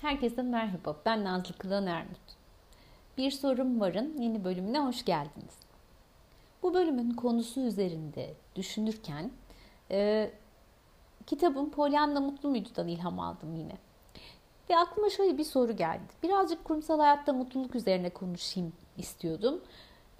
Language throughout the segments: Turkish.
Herkese merhaba. Ben Nazlı Kılan Ermut. Bir Sorum Var'ın yeni bölümüne hoş geldiniz. Bu bölümün konusu üzerinde düşünürken e, kitabım Pollyanna Mutlu Muydu'dan ilham aldım yine. Ve aklıma şöyle bir soru geldi. Birazcık kurumsal hayatta mutluluk üzerine konuşayım istiyordum.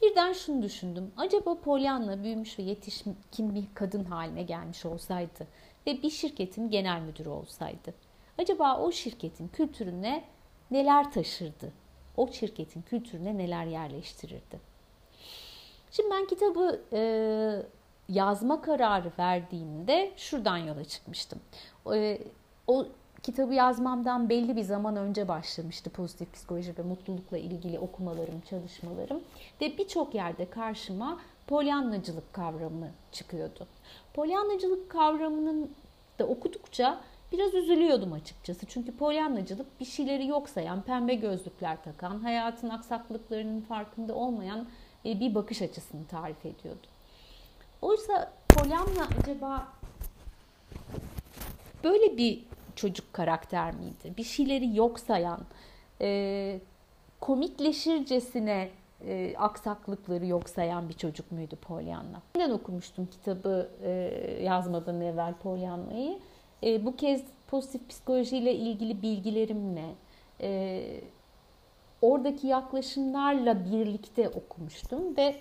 Birden şunu düşündüm. Acaba Pollyanna büyümüş ve yetişkin bir kadın haline gelmiş olsaydı ve bir şirketin genel müdürü olsaydı acaba o şirketin kültürüne neler taşırdı? O şirketin kültürüne neler yerleştirirdi? Şimdi ben kitabı e, yazma kararı verdiğimde şuradan yola çıkmıştım. E, o kitabı yazmamdan belli bir zaman önce başlamıştı pozitif psikoloji ve mutlulukla ilgili okumalarım, çalışmalarım ve birçok yerde karşıma polyanlacılık kavramı çıkıyordu. Polyanlacılık kavramının da okudukça biraz üzülüyordum açıkçası. Çünkü polyanlacılık bir şeyleri yok sayan, pembe gözlükler takan, hayatın aksaklıklarının farkında olmayan e, bir bakış açısını tarif ediyordu. Oysa polyanla acaba böyle bir çocuk karakter miydi? Bir şeyleri yok sayan, e, komikleşircesine e, aksaklıkları yok sayan bir çocuk muydu Pollyanna? Neden okumuştum kitabı yazmadan evvel Pollyanna'yı? E, bu kez pozitif psikolojiyle ilgili bilgilerimle, e, oradaki yaklaşımlarla birlikte okumuştum ve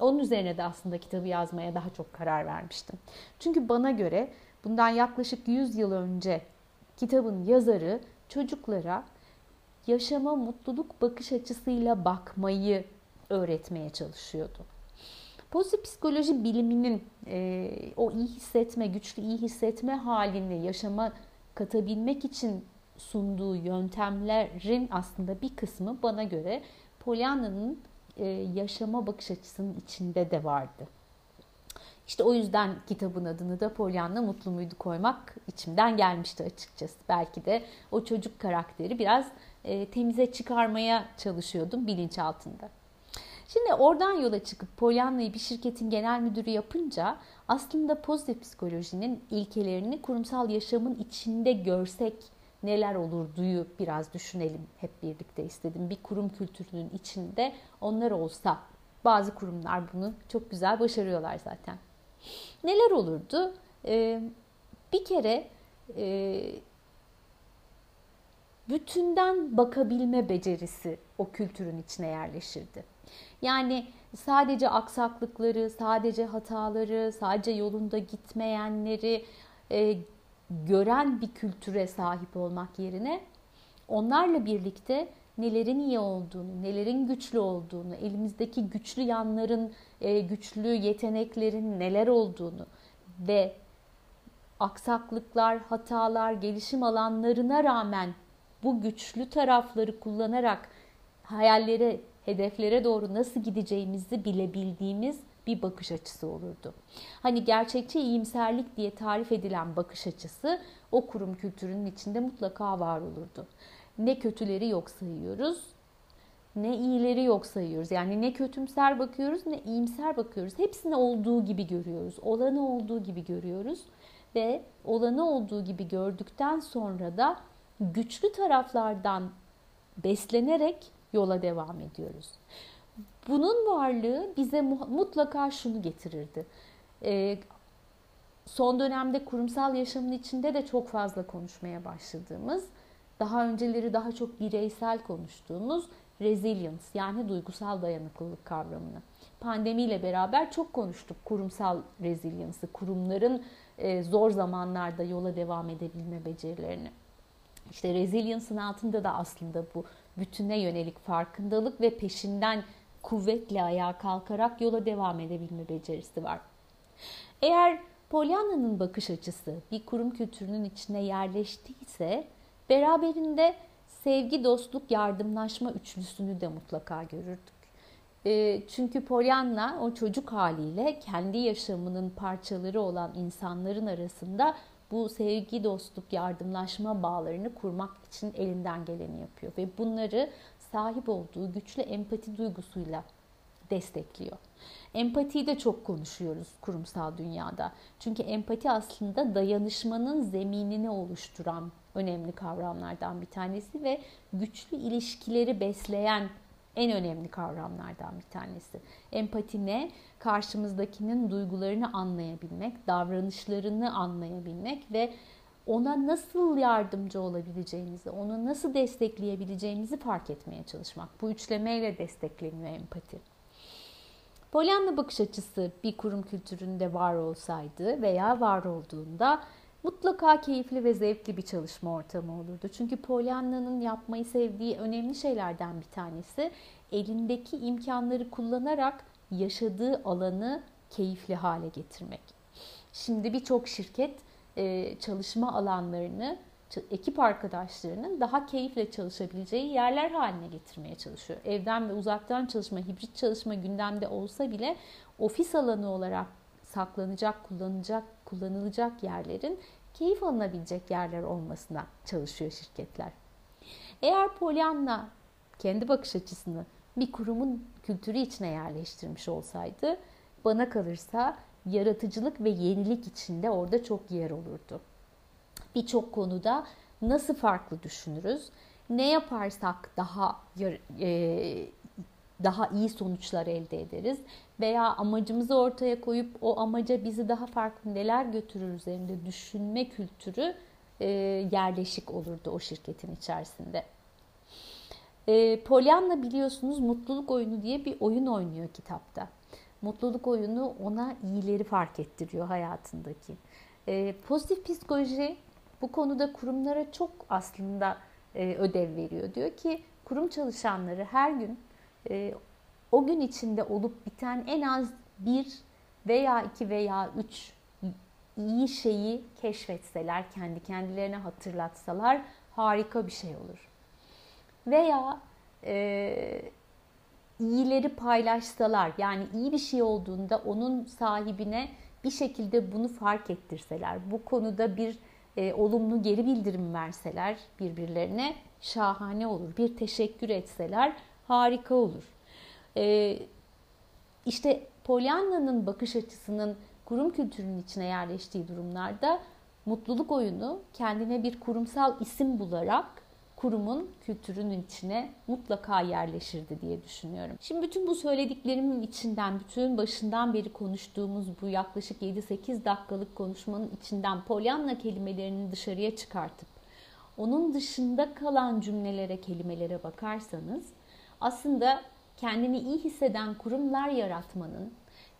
onun üzerine de aslında kitabı yazmaya daha çok karar vermiştim. Çünkü bana göre bundan yaklaşık 100 yıl önce kitabın yazarı çocuklara yaşama mutluluk bakış açısıyla bakmayı öğretmeye çalışıyordu. Pozitif psikoloji biliminin e, o iyi hissetme, güçlü iyi hissetme halini yaşama katabilmek için sunduğu yöntemlerin aslında bir kısmı bana göre Pollyanna'nın e, yaşama bakış açısının içinde de vardı. İşte o yüzden kitabın adını da Pollyanna Mutlu Muydu koymak içimden gelmişti açıkçası. Belki de o çocuk karakteri biraz e, temize çıkarmaya çalışıyordum bilinçaltında. Şimdi oradan yola çıkıp Pollyanna'yı bir şirketin genel müdürü yapınca aslında pozitif psikolojinin ilkelerini kurumsal yaşamın içinde görsek neler olurduyu biraz düşünelim hep birlikte istedim. Bir kurum kültürünün içinde onlar olsa bazı kurumlar bunu çok güzel başarıyorlar zaten. Neler olurdu? Ee, bir kere e, bütünden bakabilme becerisi o kültürün içine yerleşirdi. Yani sadece aksaklıkları, sadece hataları, sadece yolunda gitmeyenleri e, gören bir kültüre sahip olmak yerine onlarla birlikte nelerin iyi olduğunu, nelerin güçlü olduğunu, elimizdeki güçlü yanların, e, güçlü yeteneklerin neler olduğunu ve aksaklıklar, hatalar, gelişim alanlarına rağmen bu güçlü tarafları kullanarak hayallere, hedeflere doğru nasıl gideceğimizi bilebildiğimiz bir bakış açısı olurdu. Hani gerçekçi iyimserlik diye tarif edilen bakış açısı o kurum kültürünün içinde mutlaka var olurdu. Ne kötüleri yok sayıyoruz, ne iyileri yok sayıyoruz. Yani ne kötümser bakıyoruz ne iyimser bakıyoruz. Hepsini olduğu gibi görüyoruz. Olanı olduğu gibi görüyoruz ve olanı olduğu gibi gördükten sonra da güçlü taraflardan beslenerek yola devam ediyoruz. Bunun varlığı bize mutlaka şunu getirirdi. Ee, son dönemde kurumsal yaşamın içinde de çok fazla konuşmaya başladığımız, daha önceleri daha çok bireysel konuştuğumuz resilience yani duygusal dayanıklılık kavramını. Pandemiyle beraber çok konuştuk kurumsal resilience'ı, kurumların e, zor zamanlarda yola devam edebilme becerilerini. İşte resilience'ın altında da aslında bu bütüne yönelik farkındalık ve peşinden kuvvetle ayağa kalkarak yola devam edebilme becerisi var. Eğer Pollyanna'nın bakış açısı bir kurum kültürünün içine yerleştiyse beraberinde sevgi, dostluk, yardımlaşma üçlüsünü de mutlaka görürdük. E, çünkü Pollyanna o çocuk haliyle kendi yaşamının parçaları olan insanların arasında bu sevgi, dostluk, yardımlaşma bağlarını kurmak için elinden geleni yapıyor ve bunları sahip olduğu güçlü empati duygusuyla destekliyor. Empatiyi de çok konuşuyoruz kurumsal dünyada. Çünkü empati aslında dayanışmanın zeminini oluşturan önemli kavramlardan bir tanesi ve güçlü ilişkileri besleyen en önemli kavramlardan bir tanesi. Empati ne? Karşımızdakinin duygularını anlayabilmek, davranışlarını anlayabilmek ve ona nasıl yardımcı olabileceğimizi, onu nasıl destekleyebileceğimizi fark etmeye çalışmak. Bu üçlemeyle destekleniyor empati. Pollyanna bakış açısı bir kurum kültüründe var olsaydı veya var olduğunda mutlaka keyifli ve zevkli bir çalışma ortamı olurdu. Çünkü Pollyanna'nın yapmayı sevdiği önemli şeylerden bir tanesi elindeki imkanları kullanarak yaşadığı alanı keyifli hale getirmek. Şimdi birçok şirket e, çalışma alanlarını ekip arkadaşlarının daha keyifle çalışabileceği yerler haline getirmeye çalışıyor. Evden ve uzaktan çalışma, hibrit çalışma gündemde olsa bile ofis alanı olarak saklanacak, kullanılacak, kullanılacak yerlerin keyif alınabilecek yerler olmasına çalışıyor şirketler. Eğer Pollyanna kendi bakış açısını bir kurumun kültürü içine yerleştirmiş olsaydı bana kalırsa yaratıcılık ve yenilik içinde orada çok yer olurdu. Birçok konuda nasıl farklı düşünürüz? Ne yaparsak daha e, daha iyi sonuçlar elde ederiz veya amacımızı ortaya koyup o amaca bizi daha farklı neler götürür üzerinde düşünme kültürü e, yerleşik olurdu o şirketin içerisinde. E, Pollyanna biliyorsunuz mutluluk oyunu diye bir oyun oynuyor kitapta. Mutluluk oyunu ona iyileri fark ettiriyor hayatındaki. E, pozitif psikoloji bu konuda kurumlara çok aslında e, ödev veriyor. Diyor ki kurum çalışanları her gün e, o gün içinde olup biten en az bir veya iki veya üç iyi şeyi keşfetseler, kendi kendilerine hatırlatsalar harika bir şey olur. Veya e, iyileri paylaşsalar, yani iyi bir şey olduğunda onun sahibine bir şekilde bunu fark ettirseler, bu konuda bir e, olumlu geri bildirim verseler birbirlerine şahane olur. Bir teşekkür etseler harika olur. E, işte Pollyanna'nın bakış açısının kurum kültürünün içine yerleştiği durumlarda mutluluk oyunu kendine bir kurumsal isim bularak kurumun kültürünün içine mutlaka yerleşirdi diye düşünüyorum. Şimdi bütün bu söylediklerimin içinden, bütün başından beri konuştuğumuz bu yaklaşık 7-8 dakikalık konuşmanın içinden Pollyanna kelimelerini dışarıya çıkartıp onun dışında kalan cümlelere, kelimelere bakarsanız aslında kendini iyi hisseden kurumlar yaratmanın,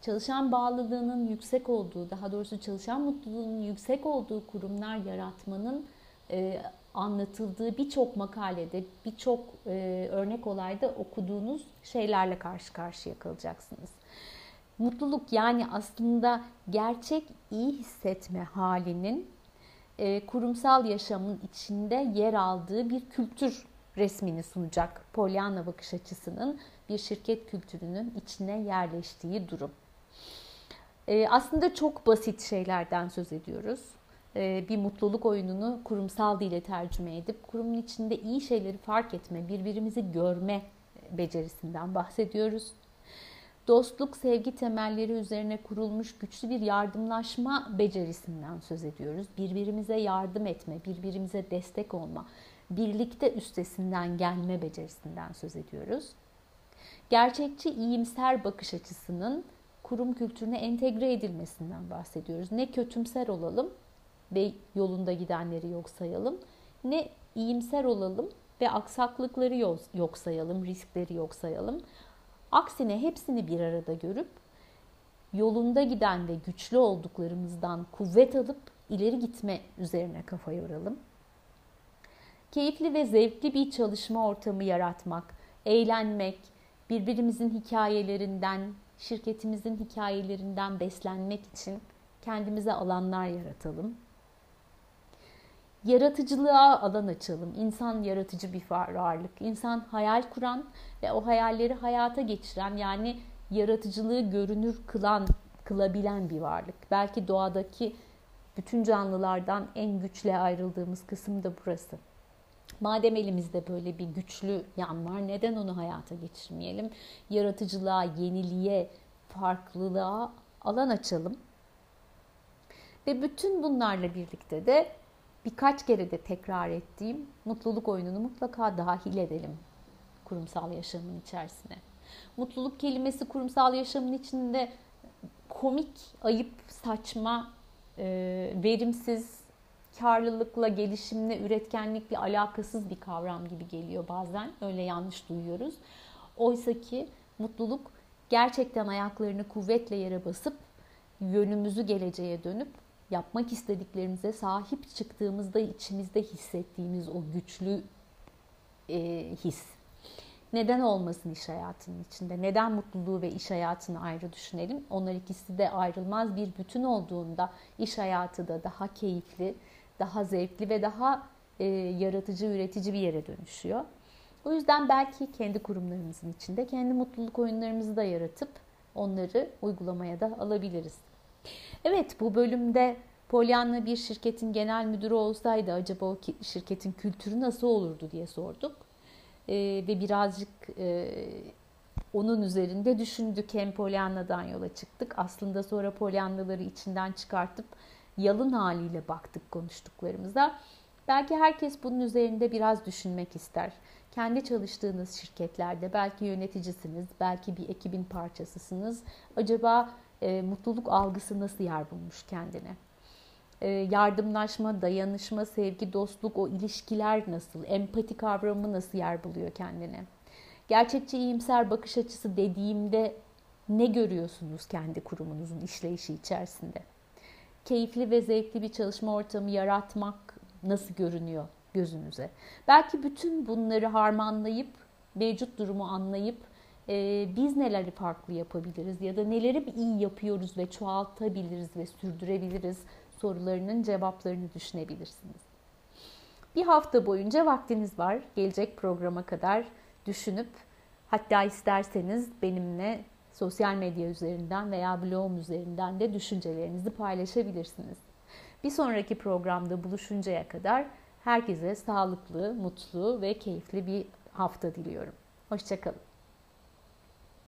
çalışan bağlılığının yüksek olduğu, daha doğrusu çalışan mutluluğunun yüksek olduğu kurumlar yaratmanın e, anlatıldığı birçok makalede, birçok e, örnek olayda okuduğunuz şeylerle karşı karşıya kalacaksınız. Mutluluk yani aslında gerçek iyi hissetme halinin e, kurumsal yaşamın içinde yer aldığı bir kültür resmini sunacak Pollyanna bakış açısının bir şirket kültürünün içine yerleştiği durum. E, aslında çok basit şeylerden söz ediyoruz. E, bir mutluluk oyununu kurumsal dile tercüme edip kurumun içinde iyi şeyleri fark etme, birbirimizi görme becerisinden bahsediyoruz. Dostluk, sevgi temelleri üzerine kurulmuş güçlü bir yardımlaşma becerisinden söz ediyoruz. Birbirimize yardım etme, birbirimize destek olma, birlikte üstesinden gelme becerisinden söz ediyoruz. Gerçekçi iyimser bakış açısının kurum kültürüne entegre edilmesinden bahsediyoruz. Ne kötümser olalım ve yolunda gidenleri yok sayalım, ne iyimser olalım ve aksaklıkları yok sayalım, riskleri yok sayalım. Aksine hepsini bir arada görüp yolunda giden ve güçlü olduklarımızdan kuvvet alıp ileri gitme üzerine kafa yoralım. Keyifli ve zevkli bir çalışma ortamı yaratmak, eğlenmek, birbirimizin hikayelerinden, şirketimizin hikayelerinden beslenmek için kendimize alanlar yaratalım. Yaratıcılığa alan açalım. İnsan yaratıcı bir varlık. İnsan hayal kuran ve o hayalleri hayata geçiren yani yaratıcılığı görünür kılan, kılabilen bir varlık. Belki doğadaki bütün canlılardan en güçle ayrıldığımız kısım da burası. Madem elimizde böyle bir güçlü yan var neden onu hayata geçirmeyelim? Yaratıcılığa, yeniliğe, farklılığa alan açalım. Ve bütün bunlarla birlikte de birkaç kere de tekrar ettiğim mutluluk oyununu mutlaka dahil edelim kurumsal yaşamın içerisine. Mutluluk kelimesi kurumsal yaşamın içinde komik, ayıp, saçma, verimsiz, karlılıkla, gelişimle, üretkenlikle alakasız bir kavram gibi geliyor bazen. Öyle yanlış duyuyoruz. Oysa ki mutluluk gerçekten ayaklarını kuvvetle yere basıp yönümüzü geleceğe dönüp yapmak istediklerimize sahip çıktığımızda içimizde hissettiğimiz o güçlü e, his. Neden olmasın iş hayatının içinde? Neden mutluluğu ve iş hayatını ayrı düşünelim? Onlar ikisi de ayrılmaz bir bütün olduğunda iş hayatı da daha keyifli, daha zevkli ve daha e, yaratıcı, üretici bir yere dönüşüyor. O yüzden belki kendi kurumlarımızın içinde kendi mutluluk oyunlarımızı da yaratıp onları uygulamaya da alabiliriz. Evet bu bölümde Pollyanna bir şirketin genel müdürü olsaydı acaba o şirketin kültürü nasıl olurdu diye sorduk. Ee, ve birazcık e, onun üzerinde düşündük. Hem Pollyanna'dan yola çıktık. Aslında sonra Pollyanna'ları içinden çıkartıp yalın haliyle baktık konuştuklarımıza. Belki herkes bunun üzerinde biraz düşünmek ister. Kendi çalıştığınız şirketlerde belki yöneticisiniz, belki bir ekibin parçasısınız. Acaba e, mutluluk algısı nasıl yer bulmuş kendine? E, yardımlaşma, dayanışma, sevgi, dostluk, o ilişkiler nasıl? Empati kavramı nasıl yer buluyor kendine? Gerçekçi iyimser bakış açısı dediğimde ne görüyorsunuz kendi kurumunuzun işleyişi içerisinde? Keyifli ve zevkli bir çalışma ortamı yaratmak nasıl görünüyor gözünüze? Belki bütün bunları harmanlayıp mevcut durumu anlayıp e, biz neleri farklı yapabiliriz ya da neleri iyi yapıyoruz ve çoğaltabiliriz ve sürdürebiliriz sorularının cevaplarını düşünebilirsiniz. Bir hafta boyunca vaktiniz var. Gelecek programa kadar düşünüp hatta isterseniz benimle sosyal medya üzerinden veya blogum üzerinden de düşüncelerinizi paylaşabilirsiniz. Bir sonraki programda buluşuncaya kadar herkese sağlıklı, mutlu ve keyifli bir hafta diliyorum. Hoşçakalın.